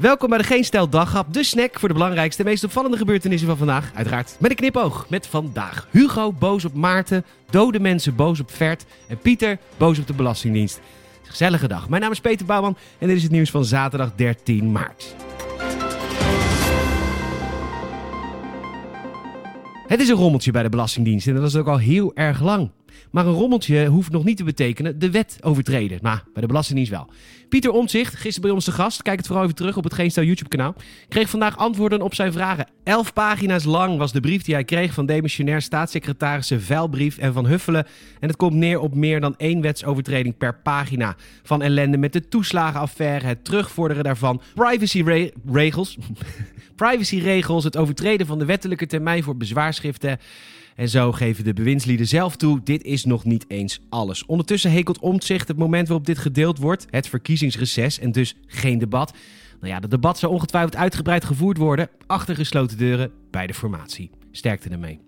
Welkom bij de Geen Stel Daghap, de snack voor de belangrijkste en meest opvallende gebeurtenissen van vandaag. Uiteraard met een knipoog. Met vandaag Hugo boos op Maarten, dode mensen boos op Vert en Pieter boos op de Belastingdienst. Gezellige dag. Mijn naam is Peter Bouwman en dit is het nieuws van zaterdag 13 maart. Het is een rommeltje bij de Belastingdienst en dat is ook al heel erg lang. Maar een rommeltje hoeft nog niet te betekenen de wet overtreden. Maar nou, bij de Belastingdienst wel. Pieter Omtzigt, gisteren bij ons de gast, kijk het vooral even terug op het Geenstel YouTube-kanaal, kreeg vandaag antwoorden op zijn vragen. Elf pagina's lang was de brief die hij kreeg van demissionair staatssecretarissen Veilbrief en Van Huffelen. En het komt neer op meer dan één wetsovertreding per pagina. Van ellende met de toeslagenaffaire, het terugvorderen daarvan, privacyregels, privacyregels, het overtreden van de wettelijke termijn voor bezwaarschriften. En zo geven de bewindslieden zelf toe, dit is nog niet eens alles. Ondertussen hekelt Omtzigt het moment waarop dit gedeeld wordt, het verkiezingsreces en dus geen debat. Nou ja, het debat zou ongetwijfeld uitgebreid gevoerd worden, achter gesloten deuren bij de formatie. Sterkte ermee.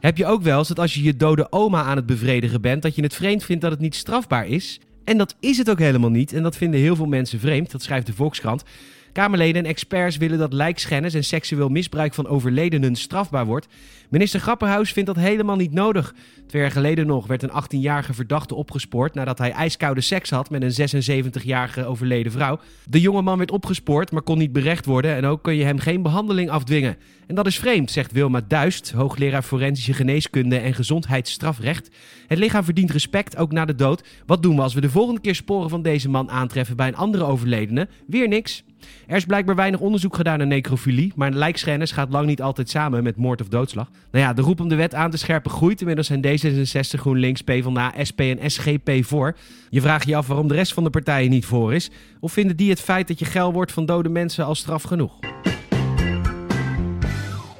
Heb je ook wel eens dat als je je dode oma aan het bevredigen bent, dat je het vreemd vindt dat het niet strafbaar is? En dat is het ook helemaal niet. En dat vinden heel veel mensen vreemd. Dat schrijft de Volkskrant. Kamerleden en experts willen dat lijkschennis en seksueel misbruik van overledenen strafbaar wordt. Minister Grapperhaus vindt dat helemaal niet nodig. Twee jaar geleden nog werd een 18-jarige verdachte opgespoord nadat hij ijskoude seks had met een 76-jarige overleden vrouw. De jonge man werd opgespoord, maar kon niet berecht worden en ook kun je hem geen behandeling afdwingen. En dat is vreemd, zegt Wilma Duist, hoogleraar forensische geneeskunde en gezondheidsstrafrecht. Het lichaam verdient respect, ook na de dood. Wat doen we als we de volgende keer sporen van deze man aantreffen bij een andere overledene? Weer niks. Er is blijkbaar weinig onderzoek gedaan naar necrofilie, maar lijkschennis gaat lang niet altijd samen met moord of doodslag. Nou ja, de roep om de wet aan te scherpen groeit. Inmiddels zijn D66, GroenLinks, PvdA, SP en SGP voor. Je vraagt je af waarom de rest van de partijen niet voor is. Of vinden die het feit dat je geil wordt van dode mensen als straf genoeg?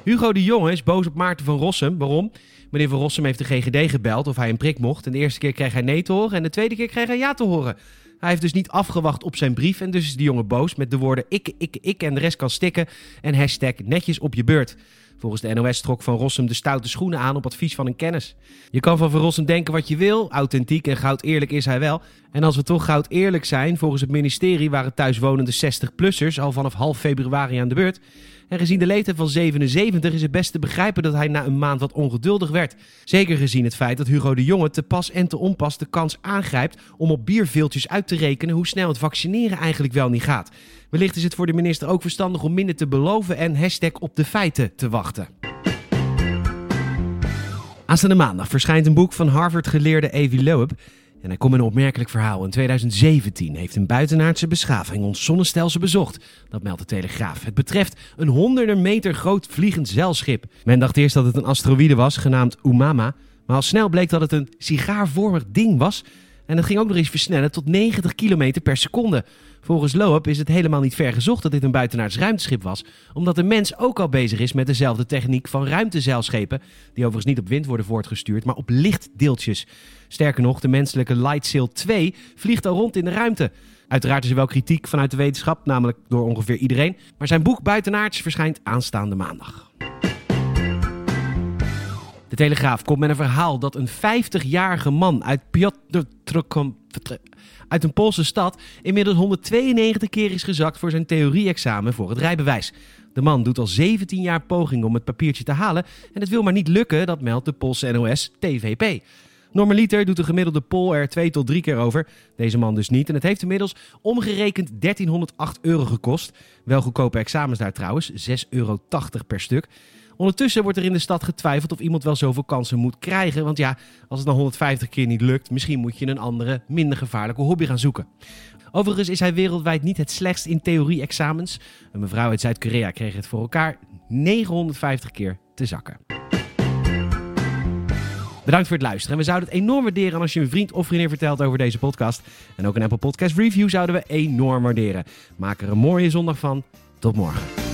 Hugo de Jonge is boos op Maarten van Rossum. Waarom? Meneer van Rossum heeft de GGD gebeld of hij een prik mocht. En de eerste keer kreeg hij nee te horen en de tweede keer kreeg hij ja te horen. Hij heeft dus niet afgewacht op zijn brief en dus is de jongen boos met de woorden ik, ik, ik en de rest kan stikken en hashtag netjes op je beurt. Volgens de NOS trok Van Rossum de stoute schoenen aan op advies van een kennis. Je kan van Van Rossum denken wat je wil, authentiek en goud eerlijk is hij wel. En als we toch goud eerlijk zijn, volgens het ministerie waren thuiswonende 60-plussers al vanaf half februari aan de beurt. En gezien de leeftijd van 77 is het best te begrijpen dat hij na een maand wat ongeduldig werd. Zeker gezien het feit dat Hugo de Jonge te pas en te onpas de kans aangrijpt om op bierveeltjes uit te rekenen hoe snel het vaccineren eigenlijk wel niet gaat. Wellicht is het voor de minister ook verstandig om minder te beloven en hashtag op de feiten te wachten. Aanstaande maandag verschijnt een boek van Harvard-geleerde Avi Loeb. En hij komt een opmerkelijk verhaal. In 2017 heeft een buitenaardse beschaving ons zonnestelsel bezocht. Dat meldt de Telegraaf. Het betreft een honderden meter groot vliegend zeilschip. Men dacht eerst dat het een asteroïde was, genaamd Umama. Maar al snel bleek dat het een sigaarvormig ding was. En het ging ook nog eens versnellen tot 90 km per seconde. Volgens Loeb is het helemaal niet ver gezocht dat dit een buitenaards ruimteschip was, omdat de mens ook al bezig is met dezelfde techniek van ruimtezeilschepen, die overigens niet op wind worden voortgestuurd, maar op lichtdeeltjes. Sterker nog, de menselijke Lightsail 2 vliegt al rond in de ruimte. Uiteraard is er wel kritiek vanuit de wetenschap, namelijk door ongeveer iedereen, maar zijn boek Buitenaards verschijnt aanstaande maandag. Telegraaf komt met een verhaal dat een 50-jarige man uit Piotr uit een Poolse stad inmiddels 192 keer is gezakt voor zijn theorie-examen voor het rijbewijs. De man doet al 17 jaar poging om het papiertje te halen en het wil maar niet lukken, dat meldt de Poolse NOS TVP. Normaliter doet de gemiddelde Pool er twee tot drie keer over. Deze man dus niet. En het heeft inmiddels omgerekend 1308 euro gekost. Wel goedkope examens daar trouwens, 6,80 euro per stuk. Ondertussen wordt er in de stad getwijfeld of iemand wel zoveel kansen moet krijgen. Want ja, als het dan 150 keer niet lukt, misschien moet je een andere, minder gevaarlijke hobby gaan zoeken. Overigens is hij wereldwijd niet het slechtst in theorie-examens. Een mevrouw uit Zuid-Korea kreeg het voor elkaar 950 keer te zakken. Bedankt voor het luisteren. we zouden het enorm waarderen als je een vriend of vriendin vertelt over deze podcast. En ook een Apple Podcast Review zouden we enorm waarderen. Maak er een mooie zondag van. Tot morgen.